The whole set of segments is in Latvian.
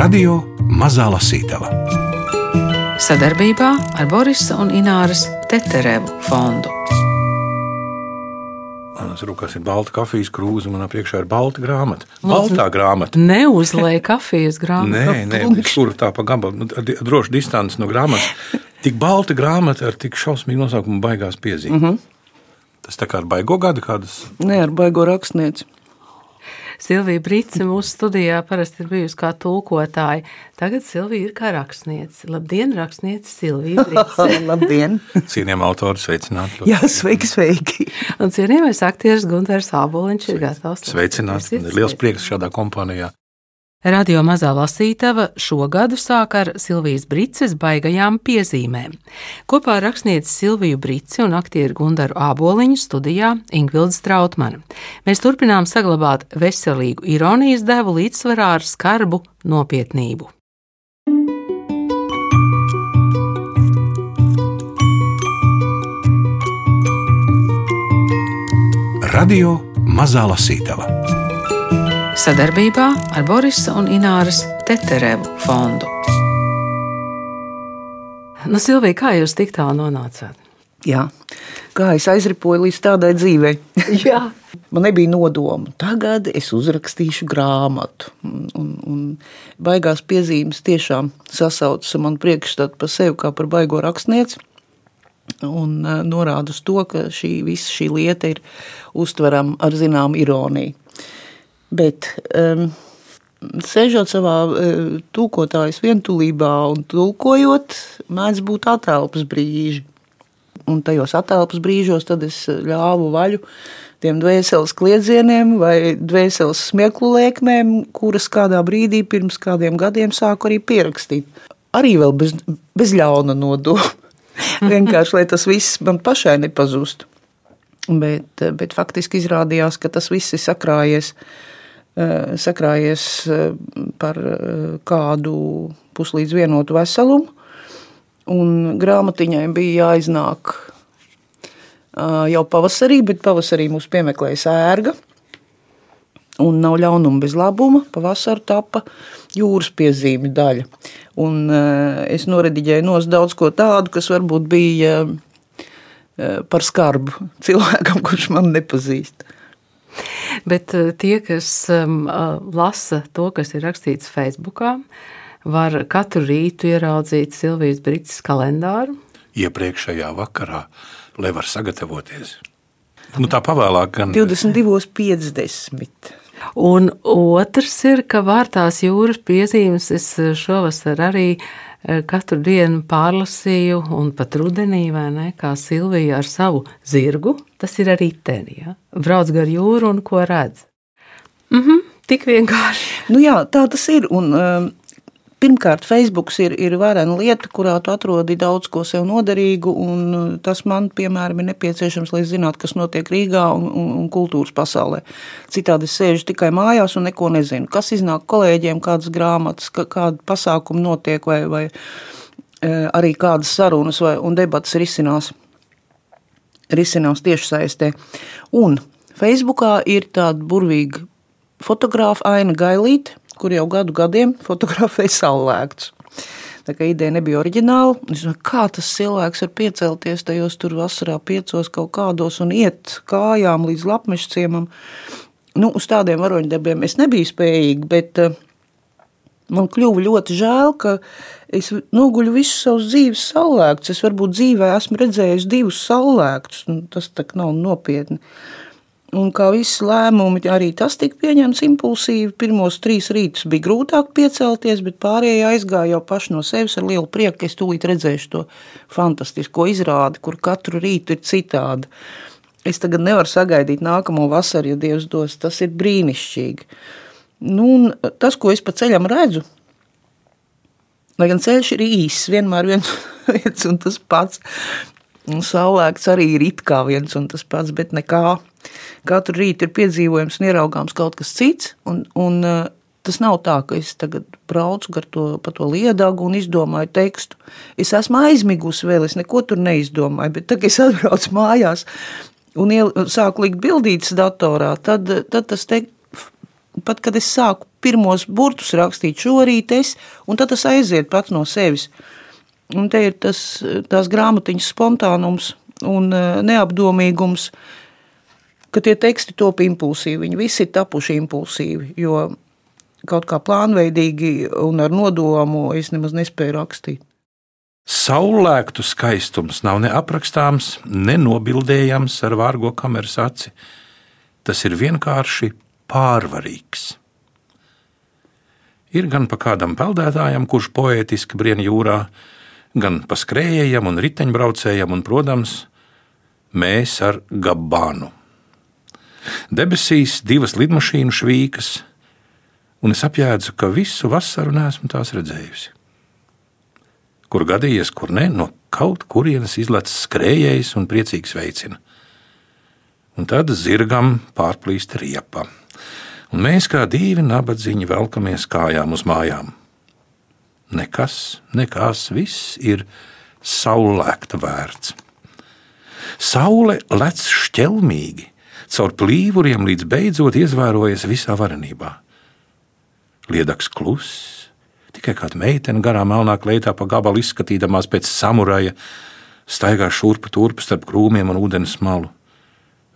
Radio Mazā Lasītava sadarbībā ar Borisa un Ināras Teterevu fondu. Manas rokās ir balta kafijas krūze, un manā priekšā ir balta grāmata. Baltā grāmata. Neuzlēja kafijas grāmatu. Nē, nē, kur tā pa gabalu, nu, droši distance no grāmatas. Tik balta grāmata ar tik šausmīgu nosaukumu baigās piezīme. Mm -hmm. Tas tā kā ar baigo gadu kādas. Nē, ar baigo rakstnieci. Silvija Brīsīs mūsu studijā parasti ir bijusi kā tulkotāja. Tagad Silvija ir kā rakstniece. Labdien, rakstniece Silvija Brīsīs. Labdien! Cienījamā autora sveicināti. Jā, sveiki, sveiki! Un cienījamais aktieris Gunārs Āboliņš ir gatavs. Sveicināts! Man ir liels prieks šādā kompānijā. Radio mazā lasītava šogadu sāk ar Silvijas Brīces baigajām piezīmēm. Kopā ar rakstnieci Silviju Brici un aktieru Gundaru Āboliņu studijā Ingvilda Strautmana. Mēs turpinām saglabāt veselīgu ironijas devu līdzsvarā ar skarbu nopietnību. Radio Mazā Lasītava sadarbībā ar Borisa un Ināras Teterevu fondu. Nu, Silvija, kā jūs tik tālu nonācāt? Jā, kā es aizripoju līdz tādai dzīvei. Jā. Man nebija nodomu. Tagad es uzrakstīšu grāmatu. Un, un baigās piezīmes tiešām sasaucas ar manu priekšstatu par sevi kā par baigo rakstnieci. Un uh, norāda uz to, ka šī visa šī lieta ir uztverama ar zināmu ironiju. Bet um, sēžot savā uh, tūkotājas vientulībā un tulkojot, mēdz būt atelpas brīži. Un tajos atelpas brīžos tad es ļāvu vaļu tiem dvēseles kliedzieniem vai dvēseles smieklu lēkmēm, kuras kādā brīdī pirms kādiem gadiem sāku arī pierakstīt. Arī vēl bez, bez ļauna nodoma. Vienkārši, lai tas viss man pašai nepazustu. Bet, bet faktiski izrādījās, ka tas viss ir sakrājies sakrājies eh, par eh, kādu puslīdz vienotu veselumu, un grāmatiņai bija jāiznāk jau pavasarī, bet pavasarī mūs piemeklēja sērga, un nav ļaunuma bez labuma, pavasarī tapa jūras piezīme daļa. Un es norediģēju nos daudz ko tādu, kas varbūt bija par skarbu cilvēkam, kurš man nepazīst. Bet eh, tie, kas um, lasa to, kas ir rakstīts Facebookā, var katru rītu ieraudzīt Silvijas Brīsīs kalendāru. Iepriekšējā vakarā, lai var sagatavoties. Nu, tā pavēlāk, gan 22.50. Un otrs ir, ka vārtās jūras piezīmes es šovasar arī Eh, katru dienu pārlasīju, un pat rudenī, ne, kā Silvija ar savu zirgu, tas ir arī teni. Ja? Brauc gar jūru un ko redz. Mm -hmm, tik vienkārši. Nu jā, tā tas ir. Un, um, Pirmkārt, Facebook ir, ir varena lieta, kurā tu atrodi daudz ko sev noderīgu, un uh, tas man, piemēram, ir nepieciešams, lai zinātu, kas notiek Rīgā un, un, un kultūras pasaulē. Citādi es sēžu tikai mājās un neko nezinu. Kas iznāk kolēģiem, kādas grāmatas, kāda pasākuma notiek, vai, vai e, arī kādas sarunas vai, un debatas risinās, risinās tiešsaistē. Un Facebookā ir tāda burvīga fotogrāfa Aina Gailīte, kur jau gadu gadiem fotografēja saulēktus. Tā kā ideja nebija oriģināla, es domāju, kā tas cilvēks var piecelties tajos tur vasarā piecos kaut kādos un iet kājām līdz lapmešu ciemam. Nu, uz tādiem varoņdarbiem es nebiju spējīga, bet uh, man kļuva ļoti žēl, ka es noguļu visu savus dzīves saulēktus. Es varbūt dzīvē esmu redzējis divus saulēktus, nu, tas tā nav nopietni. Un kā visi lēmumi, arī tas tika pieņemts impulsīvi. Pirmos trīs rītus bija grūtāk piecelties, bet pārējie aizgāja jau paši no sevis ar lielu prieku, ka es tūlīt redzēšu to fantastisko izrādi, kur katru rītu ir citādi. Es tagad nevaru sagaidīt nākamo vasaru, ja Dievs dos. Tas ir brīnišķīgi. Nu, tas, ko es pa ceļam redzu, lai gan ceļš ir īss, vienmēr viens, viens un tas pats. Un saulēkts arī ir it kā viens un tas pats, bet nekā Katru rītu ir piedzīvojams un ieraugāms kaut kas cits. Un, un, uh, Tas nav tā, ka es tagad braucu to, pa to liedagu un izdomāju tekstu. Es esmu aizmigusi vēl, es neko tur neizdomāju, bet tagad, kad es atbraucu mājās un iel, sāku likt bildītas datorā, tad, tad tas te, pat kad es sāku pirmos burtus rakstīt šorīt es, un tad tas aiziet pats no sevis. Un te ir tas, tās grāmatiņas spontānums un e, neapdomīgums, ka tie teksti top impulsīvi. Viņi visi ir tapuši impulsīvi, jo kaut kā plānveidīgi un ar nodomu es nemaz nespēju rakstīt. Saulēktu skaistums nav neaprakstāms, nenobildējams ar vārgo kameras aci. Tas ir vienkārši pārvarīgs. Ir gan pa kādam peldētājam, kurš poētiski brien jūrā, gan pa skrējējam un riteņbraucējam, un, protams, mēs ar gabānu. Debesīs divas lidmašīnu švīkas, un es apjēdzu, ka visu vasaru neesmu tās redzējusi. Kur gadījies, kur ne, no kaut kurienes izlaiž skrējējs un priecīgs veicina. Un tad zirgam pārplīst riepa un mēs kā divi nabadzīņi velkamies kājām uz mājām. Nekas, nekas, viss ir saulēkta vērts. Saule lec šķelmīgi, caur plīvuriem līdz beidzot iezvērojas visā varenībā. Liedaks kluss, tikai kāda meitene garā melnā kleitā pa gabalu izskatīdamās pēc samuraja, staigā šurpu turpu starp krūmiem un ūdens malu.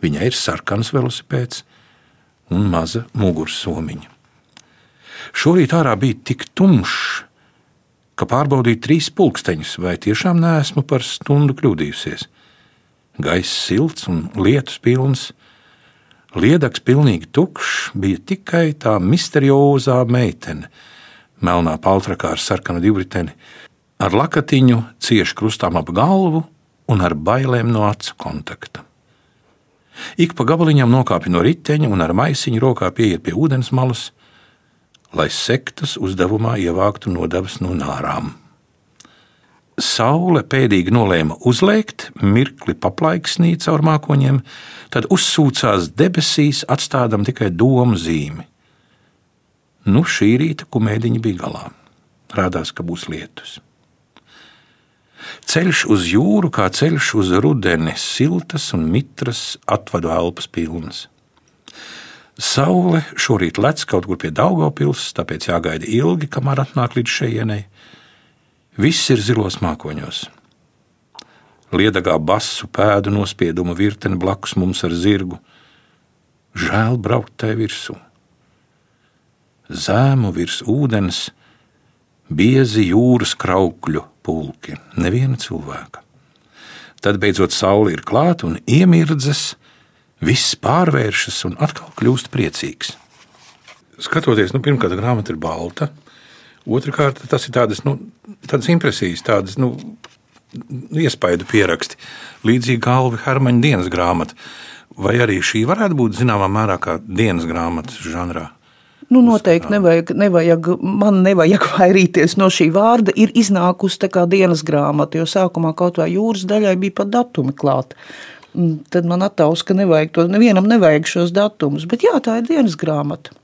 Viņai ir sarkans velosipēds, un maza mugursomiņa. Šorīt ārā bija tik tumšs, ka pārbaudīju trīs pulksteņus, vai tiešām neesmu par stundu kļūdījusies. Gaiss silts un lietus pilns, liedaks pilnīgi tukšs, bija tikai tā misteriozā meitene, melnā paltrakā ar sarkanu divriteni, ar lakatiņu cieši krustām ap galvu un ar bailēm no acu kontakta. Ik pa gabaliņam nokāpj no riteņa un ar maisiņu rokā pieiet pie ūdens malas, lai sektas uzdevumā ievāktu nodevas no nārām. Saule pēdīgi nolēma uzlēkt, mirkli paplaiksnīt caur mākoņiem, tad uzsūcās debesīs, atstādam tikai domu zīmi. Nu, šī rīta kumēdiņa bija galā. Rādās, ka būs lietus. Ceļš uz jūru kā ceļš uz rudeni, siltas un mitras atvadu elpas pilnas. Saule šorīt lec kaut kur pie Daugopils, tāpēc jāgaida ilgi, kamēr atnāk līdz šejienei. Viss ir zilos mākoņos. Liedagā basu pēdu nospiedumu virteni blakus mums ar zirgu. Žēl braukt tai virsū. Zēmu virs ūdens, biezi jūras kraukļu pulki, neviena cilvēka. Tad beidzot saule ir klāta un iemirdzes, viss pārvēršas un atkal kļūst priecīgs. Skatoties, nu, pirmkārt, grāmata ir balta, otrkārt, tas ir tādas, nu, tādas impresijas, tādas nu, iespaidu pieraksti, līdzīgi galva Hermaņa dienas grāmata. Vai arī šī varētu būt zināmā mērā kā dienas grāmatas žanrā? Nu, noteikti nevajag, nevajag, man nevajag vairīties no šī vārda. Ir iznākusi tā kā dienas grāmata, jo sākumā kaut vai jūras daļai bija pat datumi klāt. Tad man attaus, ka nevajag to, nevienam nevajag šos datumus, bet jā, tā ir dienas grāmata.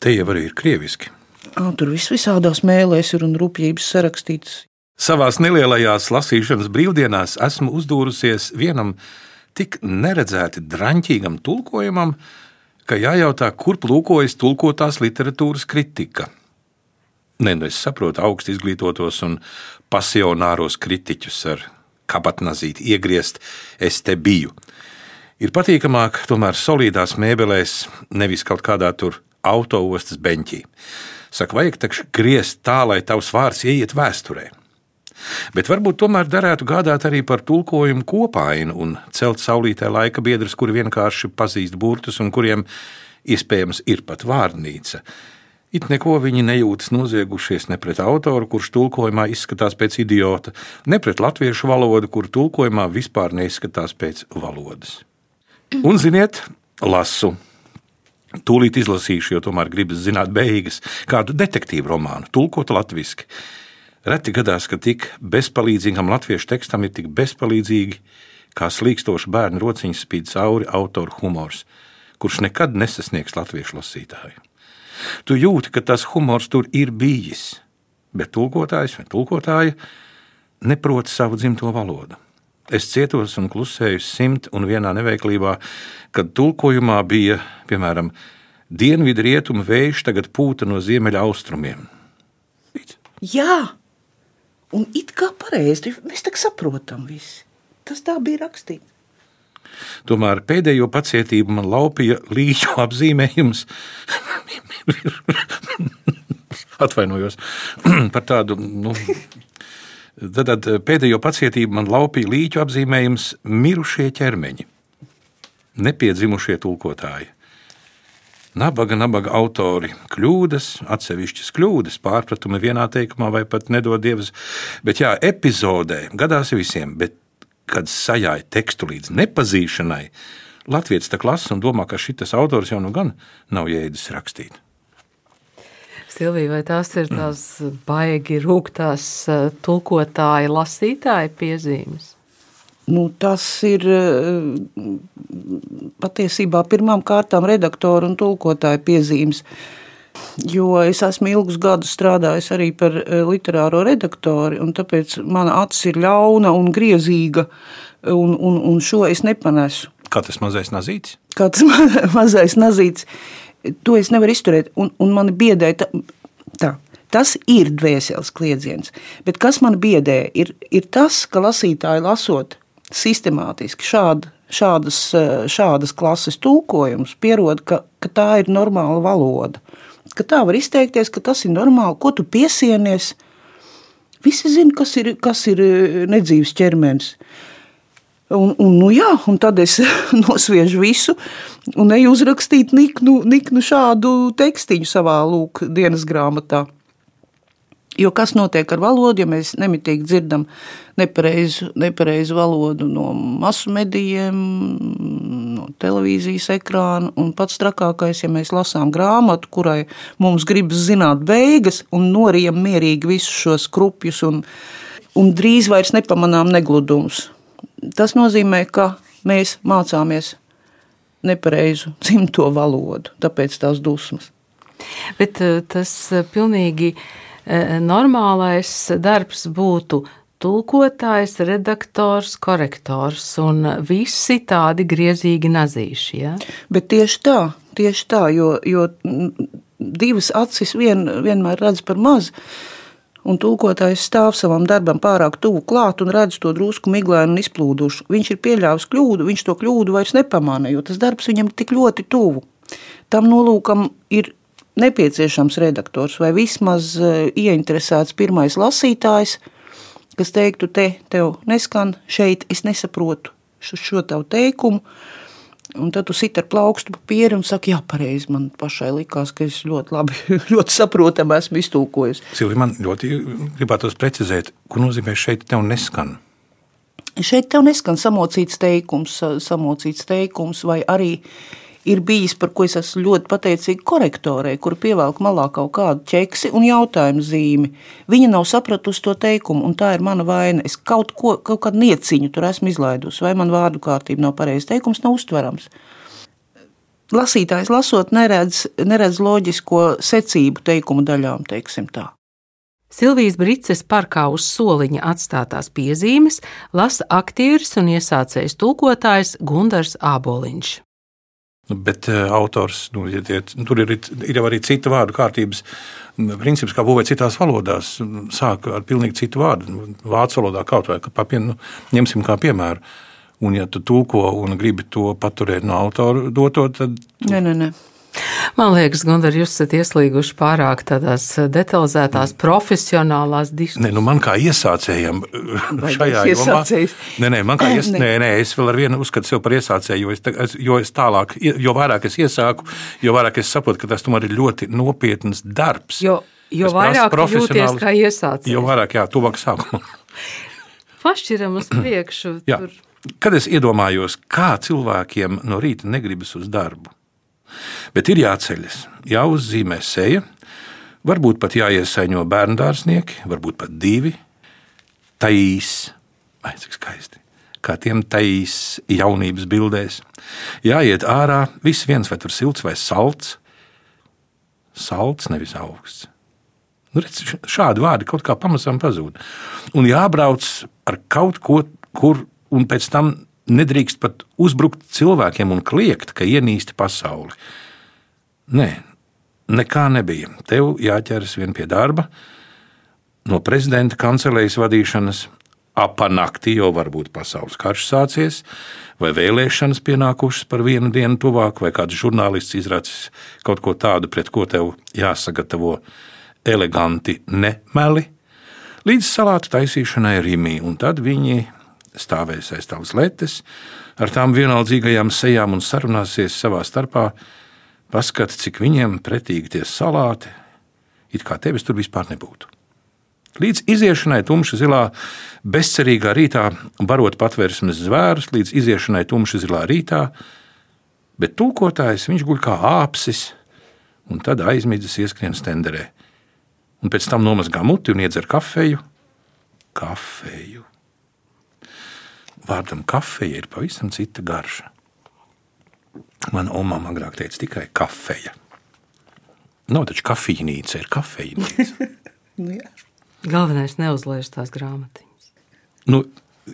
Te jau arī ir krieviski. Tur viss visādās mēlēs ir un rupjības sarakstīts. Savās nelielajās lasīšanas brīvdienās esmu uzdūrusies vienam tik neredzēti draņķīgam tulkojumam, ka jājautā, kur plūkojas tulkotās literatūras kritika. Nē, nu es saprotu augstu izglītotos un pasionāros kritiķus ar kabatnazīti iegriezt, es te biju. Ir patīkamāk tomēr solidās mēbelēs, nevis kaut kādā tur autoostas beņķī. Saka, vajag taču griezt tā, lai tavs vārds ieiet vēsturē. Bet varbūt tomēr derētu gādāt arī par tulkojumu kopainu un celt saulītē laika biedrus, kuri vienkārši pazīst burtus un kuriem iespējams ir pat vārnīca. It neko viņi nejūtas noziegušies ne pret autoru, kurš tulkojumā izskatās pēc idiota, ne pret latviešu valodu, kur tulkojumā vispār neizskatās pēc valodas. Un, ziniet, lasu. Tūlīt izlasīšu, jo tomēr gribas zināt beigas, kādu detektīvu romānu, tulkotu latviešu. Reti gadās, ka tik bezpalīdzīgam latviešu tekstam ir tik bezpalīdzīgi, kā slīkstoši bērnu rociņas spīd cauri autora humors, kurš nekad nesasniegs latviešu lasītāju. Tu jūti, ka tas humors tur ir bijis, bet tulkotājs vai tulkotāja neprot savu dzimto valodu. Es cietos un klusēju simt un vienā neveiklībā, kad tulkojumā bija, piemēram, Dienvidu rietumu vējš tagad pūta no ziemeļa austrumiem. Jā, un it kā pareizi, mēs tā saprotam visi. Tas tā bija rakstīts. Tomēr pēdējo pacietību man laupīja līķu apzīmējums. Atvainojos par tādu. Nu, tad, tad pēdējo pacietību man laupīja līķu apzīmējums mirušie ķermeņi, nepiedzimušie tulkotāji. Nabaga, nabaga autori kļūdas, atsevišķas kļūdas, pārpratumi vienā teikumā vai pat nedod dievs. Bet jā, epizodē gadās visiem, bet kad sajāja tekstu līdz nepazīšanai, Latvijas tā klasa un domā, ka šis autors jau nu gan nav jēdzis rakstīt. Silvija, vai tās ir tās baigi rūktās eh, tulkotāja, lasītāja piezīmes? Nu, tas ir eh, patiesībā pirmām kārtām redaktora un tulkotāja piezīmes. Jo es esmu ilgus gadus strādājis arī par eh, literāro redaktori, un tāpēc mana acis ir ļauna un griezīga, un, un, un šo es nepanesu. Kā tas mazais nazīts? Kā tas mazais nazīts, to es nevaru izturēt, un, un man biedē tā, tā. Tas ir dvēseles kliedziens, bet kas man biedē, ir, ir tas, ka lasītāji lasot sistemātiski šādu šādas, šādas klases tulkojums pierod, ka, ka tā ir normāla valoda ka tā var izteikties, ka tas ir normāli, ko tu piesienies. Visi zina, kas ir, kas ir eh, nedzīves ķermenis. Un, un, nu jā, un tad es nosviežu visu un eju uzrakstīt niknu, niknu šādu tekstiņu savā lūk, dienas grāmatā. Jo kas notiek ar valodu, ja mēs nemitīgi dzirdam nepareizu, nepareizu valodu no masu medijiem, no televīzijas ekrāna, un pats trakākais, ja mēs lasām grāmatu, kurai mums gribas zināt beigas, un norijam mierīgi visus šos krupjus, un, un drīz vairs nepamanām negludumus. Tas nozīmē, ka mēs mācāmies nepareizu dzimto valodu, tāpēc tās dusmas. Bet eh, tas eh, pilnīgi ir normālais darbs būtu tulkotājs, redaktors, korektors un visi tādi griezīgi nazīši. Ja? Bet tieši tā, tieši tā, jo, jo divas acis vien, vienmēr redz par maz. Un tulkotājs stāv savam darbam pārāk tuvu klāt un redz to drusku miglainu un izplūdušu. Viņš ir pieļāvis kļūdu, viņš to kļūdu vairs nepamanā, jo tas darbs viņam tik ļoti tuvu. Tam nolūkam ir nepieciešams redaktors vai vismaz e, ieinteresēts pirmais lasītājs, kas teiktu, te tev neskan šeit, es nesaprotu šo, šo tavu teikumu. Un tad tu sit ar plaukstu papīru un saki, jā, pareizi. Man pašai likās, ka es ļoti labi, ļoti saprotami esmu iztulkojis. Silvi, man ļoti gribētos precizēt, ko nozīmē šeit tev neskan. Šeit tev neskan samocīts teikums, samocīts teikums vai arī uh, ir bijis, par ko es esmu ļoti pateicīga korektorei, kur pievelk malā kaut kādu ķeksi un jautājumu zīmi. Viņa nav sapratusi to teikumu, un tā ir mana vaina. Es kaut, ko, kaut kādu nieciņu tur esmu izlaidusi, vai man vārdu kārtība nav pareiza. Teikums nav uztverams. Lasītājs lasot, neredz, neredz loģisko secību teikumu daļām, teiksim tā. Silvijas Brices parkā uz soliņa atstātās piezīmes lasa aktieris un iesācējs tulkotājs Gundars Āboliņš. Nu, bet uh, autors, nu, ja tie, tur ir, ir arī cita vārdu kārtības princips, kā būvēt citās valodās. Sāk ar pilnīgi citu vārdu. Nu, vācu valodā kaut vai papien, nu, ņemsim kā piemēru. Un, ja tu tulko un gribi to paturēt no autora doto, tad. Nē, nē, nē. Man liekas, Gunār, jūs esat ieslīguši pārāk tādās detalizētās, profesionālās diskusijās. Nē, nu man kā iesācējam šajā jomā, nē, nē, man kā ies, nē, nē, es vēl ar vienu uzskatu sev par iesācēju, jo es, jo es tālāk, jo vairāk es iesāku, jo vairāk es saprotu, ka tas tomēr ir ļoti nopietns darbs. Jo, jo vairāk jūties kā iesācējs. Jo vairāk, jā, tuvāk sākumam. Pašķiram uz priekšu. Kad es iedomājos, kā cilvēkiem no rīta negribas uz darbu, Bet ir jāceļas, jāuzzīmē seja, varbūt pat jāiesaiņo bērnu dārznieki, varbūt pat divi. Taīs, vai cik skaisti, kā tiem taīs jaunības bildēs. Jāiet ārā, viss viens vai tur silts vai salds. Salds, nevis augsts. Nu, redz, šādi vārdi kaut kā pamazām pazūd. Un jābrauc ar kaut ko, kur, un pēc tam nedrīkst pat uzbrukt cilvēkiem un kliegt, ka ienīsti pasauli. Nē, nekā nebija. Tev jāķeras vien pie darba, no prezidenta kancelējas vadīšanas, apanakti, jo varbūt pasaules karš sācies, vai vēlēšanas pienākušas par vienu dienu tuvāk, vai kāds žurnālists izracis kaut ko tādu, pret ko tev jāsagatavo eleganti nemeli, līdz salātu taisīšanai Rimī, un tad viņi stāvēs aiz tavas letes, ar tām vienaldzīgajām sejām un sarunāsies savā starpā, paskati, cik viņiem pretīgi tie salāti, it kā tevis tur vispār nebūtu. Līdz iziešanai tumša zilā, bezcerīgā rītā, barot patvērsmes zvērus, līdz iziešanai tumša zilā rītā, bet tulkotājs viņš guļ kā āpsis, un tad aizmidzis ieskrien stenderē. Un pēc tam nomazgā muti un iedzer kafeju. Kafeju. Vārdam kafeja ir pavisam cita garša. Mana omā agrāk teica tikai kafeja. Nav taču kafejnīca, ir kafejnīca. Nu, jā. Galvenais neuzliež tās grāmatiņas. nu,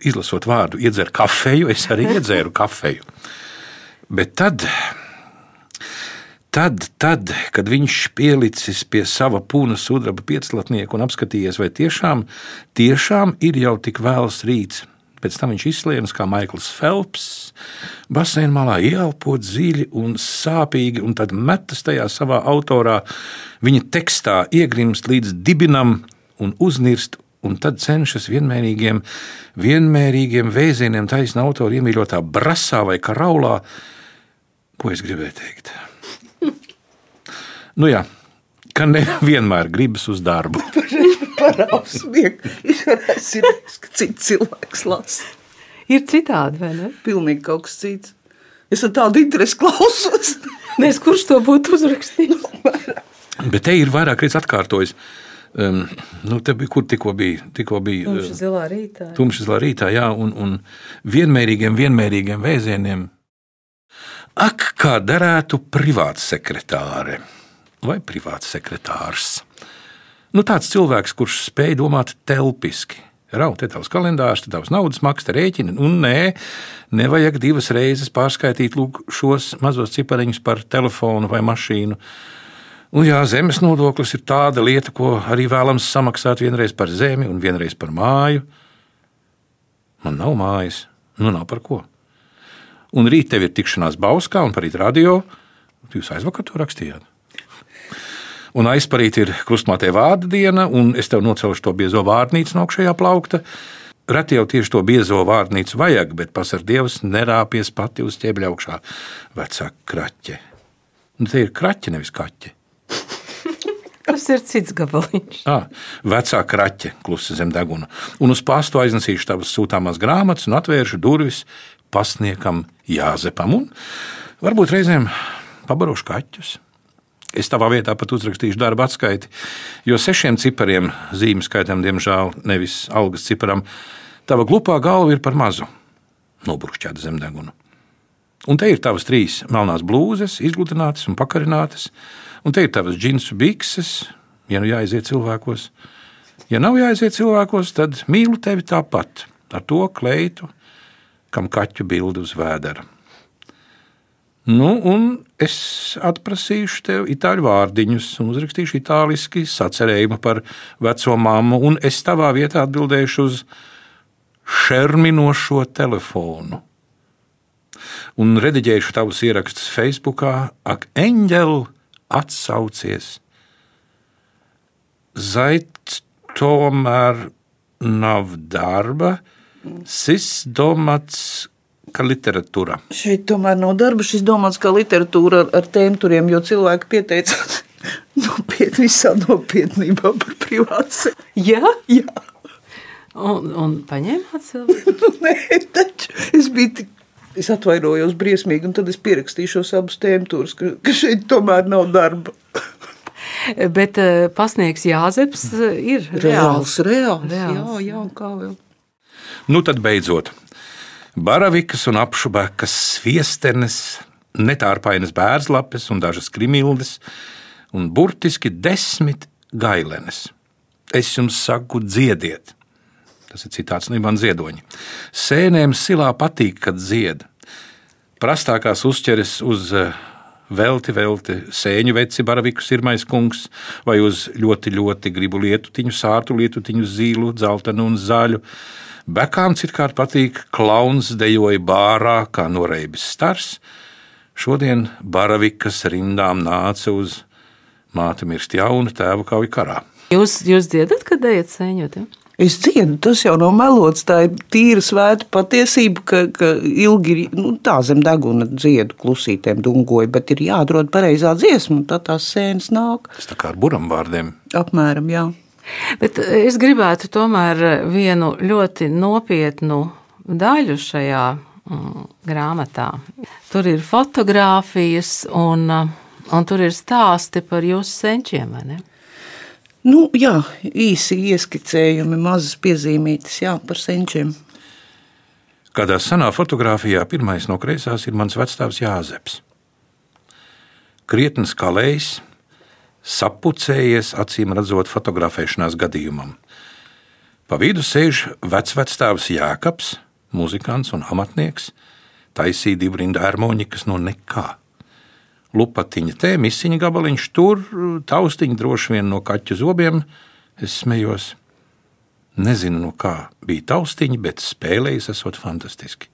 izlasot vārdu, iedzer kafeju, es arī iedzēru kafeju. Bet tad, tad, tad, kad viņš pielicis pie sava pūna sudraba pieclatnieku un apskatījies, vai tiešām, tiešām ir jau tik vēls rīts, Pēc tam viņš izslienas kā Maikls Phelps, basēna malā ieelpot dziļi un sāpīgi, un tad metas tajā savā autorā, viņa tekstā iegrimst līdz dibinam un uznirst, un tad cenšas vienmērīgiem, vienmērīgiem vēzieniem taisnā autora iemīļotā brasā vai karaulā. Ko es gribēju teikt? nu jā, ka nevienmēr gribas uz darbu. Parausmiek, izvarēs ir, ka cits cilvēks lasa. Ir citādi, vai ne? Pilnīgi kaut kas cits. Es ar tādu interesi klausos. Nes kurš to būtu uzrakstījis? Bet te ir vairāk reizes atkārtojis. Um, nu, te bija, kur tikko bija? Tikko bija Tumša zilā rītā. Tumšas zilā rītā, jā, un, un vienmērīgiem, vienmērīgiem vēzieniem. Ak, kā derētu privāts sekretāre vai privāts sekretārs. Nu, tāds cilvēks, kurš spēj domāt telpiski. Rau, te tavs kalendārs, te tavs naudas maksta rēķini, un nē, nevajag divas reizes pārskaitīt lūk, šos mazos cipariņus par telefonu vai mašīnu. Un jā, zemes nodoklis ir tāda lieta, ko arī vēlams samaksāt vienreiz par zemi un vienreiz par māju. Man nav mājas, nu nav par ko. Un rīt tev ir tikšanās Bauskā un parīt radio. Jūs aizvakar to rakstījāt. Un aizparīt ir krustmātē vārda diena, un es tev nocelšu to biezo vārnīcu no augšējā plaukta. Reti jau tieši to biezo vārnīcu vajag, bet pasar Dievs nerāpies pati uz ķēbļa augšā. Vecā kraķe. Nu, te ir kraķe, nevis kaķe. Tas ir cits gabaliņš. À, vecā kraķe, klusa zem deguna. Un uz pastu aiznesīšu tavas sūtāmās grāmatas un atvēršu durvis pasniegam Jāzepam. Un varbūt reizēm pabarošu kaķus. Es tavā vietā pat uzrakstīšu darba atskaiti, jo sešiem cipariem zīmju skaitam, diemžēl, nevis algas ciparam, tava glupā galva ir par mazu. Nobrukšķēta zem deguna. Un te ir tavas trīs melnās blūzes, izgludinātas un pakarinātas, un te ir tavas džinsu bikses, ja nu jāiziet cilvēkos. Ja nav jāiziet cilvēkos, tad mīlu tevi tāpat, ar to kleitu, kam kaķu bildi uz vēdera. Nu, un es atprasīšu tev itāļu vārdiņus, un uzrakstīšu itāliski sacerējumu par veco mammu, un es tavā vietā atbildēšu uz šerminošo telefonu. Un rediģēšu tavus ierakstus Facebook, ak, eņģeli, atsaucies. Zait tomēr nav darba, sis domāts kā literatūra. Šeit tomēr nav darba. Šis domāts kā literatūra ar, ar tēmturiem, jo cilvēki pieteicās nopietni, visā nopietnībā par privātu. Jā, Jā, un, un paņēmāt cilvēku. nu, nē, taču es biju tik. Es atvainojos briesmīgi, un tad es pierakstīju šos abus tēmturus, ka, ka šeit tomēr nav darba. Bet eh, pasniegs Jāzeps eh, ir Reāls, reāls. Reāls, Jā, jā, un kā vēl. Nu, tad beidzot, baravikas un apšubekas sviestenes, netārpainas bērzlapes un dažas krimildes, un burtiski desmit gailenes. Es jums saku, dziediet! Tas ir citāts no Ivana Ziedoņa. Sēnēm silā patīk, kad dzied. Prastākās uzķeres uz eh, velti, velti sēņu veci, baraviku sirmais kungs, vai uz ļoti, ļoti gribu lietutiņu, sārtu lietutiņu, zīlu, dzeltenu un zaļu. Bekām citkārt patīk klauns dejoja bārā, kā noreibis stars. Šodien baravikas rindām nāca uz māte mirst jauna, tēva kauja karā. Jūs, jūs dziedat, kad ejat sēņot? Ja? Es dziedu, tas jau nav melots. Tā ir tīra svēta patiesība, ka, ka ilgi nu, tā zem deguna dziedu klusītēm dungoja, bet ir jāatrod pareizā dziesma, un tad tās sēnes nāk. Tas tā kā ar buram vārdiem. Apmēram, jā. Bet es gribētu tomēr vienu ļoti nopietnu daļu šajā mm, grāmatā. Tur ir fotografijas un, un tur ir stāsti par jūsu senčiem, vai ne? Nu, jā, īsi ieskicējumi, mazas piezīmītas jā, par senčiem. Kādā senā fotografijā pirmais no kreisās ir mans vecstāvs Jāzeps. Krietnes kalējs, sapucējies, acīm redzot, fotografēšanās gadījumam. Pa vidu sēž vecvectāvs Jākaps, muzikants un amatnieks, taisīja divu rindu harmonikas no nekā lupatiņa te, misiņa gabaliņš tur, taustiņa droši vien no kaķu zobiem. Es smējos, nezinu no kā bija taustiņa, bet spēlējis esot fantastiski.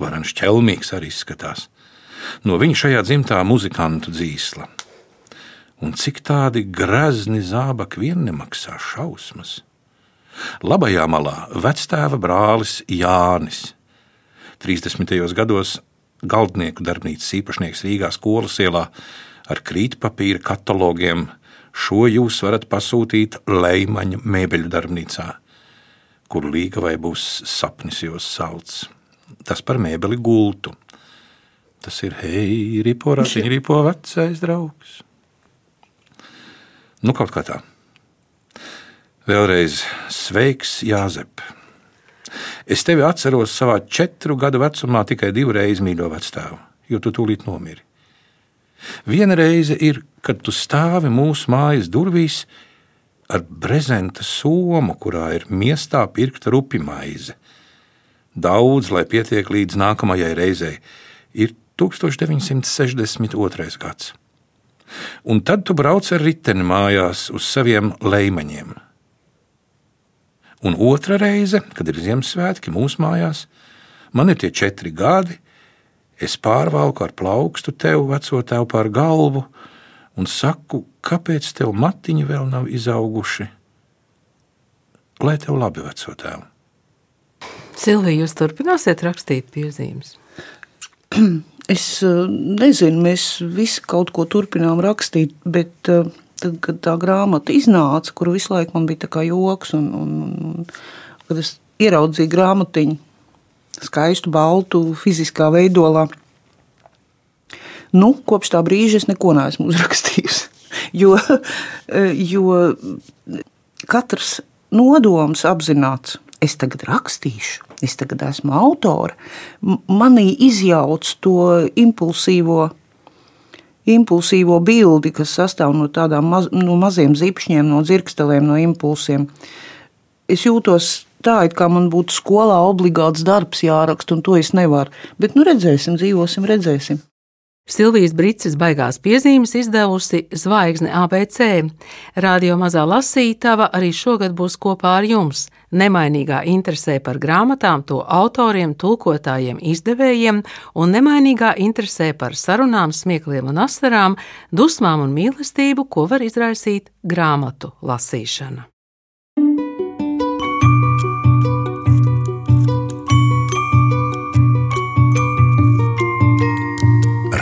Varans ķelmīgs arī izskatās. No viņa šajā dzimtā muzikantu dzīsla. Un cik tādi grazni zābaki vien nemaksā šausmas. Labajā malā vectēva brālis Jānis. 30. gados galdnieku darbnīcas īpašnieks Rīgā skolas ielā ar krītpapīra katalogiem. Šo jūs varat pasūtīt Leimaņa mēbeļu darbnīcā, kur līgavai būs sapnis jūs salds. Tas par mēbeli gultu. Tas ir hei, ripo ratiņa, ripo vecais draugs. Nu, kaut kā tā. Vēlreiz sveiks, Jāzep! Es tevi atceros savā četru gadu vecumā tikai divreiz mīļo vecstāvu, jo tu tūlīt nomiri. Viena reize ir, kad tu stāvi mūsu mājas durvīs ar brezenta somu, kurā ir miestā pirkta rupi maize. Daudz, lai pietiek līdz nākamajai reizei, ir 1962. gads. Un tad tu brauc ar riteni mājās uz saviem leimaņiem. Un otra reize, kad ir Ziemassvētki mūsu mājās, man ir tie četri gadi, es pārvalku ar plaukstu tev, veco tev pār galvu, un saku, kāpēc tev matiņi vēl nav izauguši? Lai tev labi, veco tev. Silvija, jūs turpināsiet rakstīt piezīmes? Es eh, nezinu, mēs visi kaut ko turpinām rakstīt, bet uh, tad, kad tā grāmata iznāca, kur visu laiku man bija joks, un, un, un kad es ieraudzīju grāmatiņu, skaistu, baltu, fiziskā veidolā, nu, kopš tā brīža es neko neesmu uzrakstījusi. Jo, jo katrs nodoms apzināts, es tagad rakstīšu, es tagad esmu autore, manī izjauc to impulsīvo impulsīvo bildi, kas sastāv no tādām maz, no maziem zipšņiem, no dzirkstelēm, no impulsiem. Es jūtos tā, it kā man būtu skolā obligāts darbs jāraksta, un to es nevaru. Bet nu redzēsim, dzīvosim, redzēsim. Silvijas Brīsīs baigās piezīmes izdevusi Zvaigzne ABC. Radio mazā lasītava arī šogad būs kopā ar jums. Nemainīgā interesē par grāmatām, to autoriem, tulkotājiem, izdevējiem un nemainīgā interesē par sarunām, smiekliem un asarām, dusmām un mīlestību, ko var izraisīt grāmatu lasīšana.